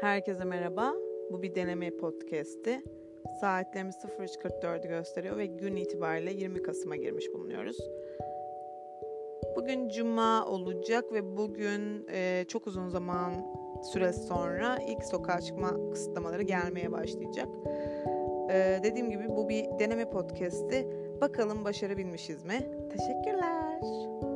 Herkese merhaba. Bu bir deneme podcast'i. Saatlerimiz 03.44'ü gösteriyor ve gün itibariyle 20 Kasım'a girmiş bulunuyoruz. Bugün cuma olacak ve bugün e, çok uzun zaman süre sonra ilk sokağa çıkma kısıtlamaları gelmeye başlayacak. E, dediğim gibi bu bir deneme podcast'i. Bakalım başarabilmişiz mi? Teşekkürler.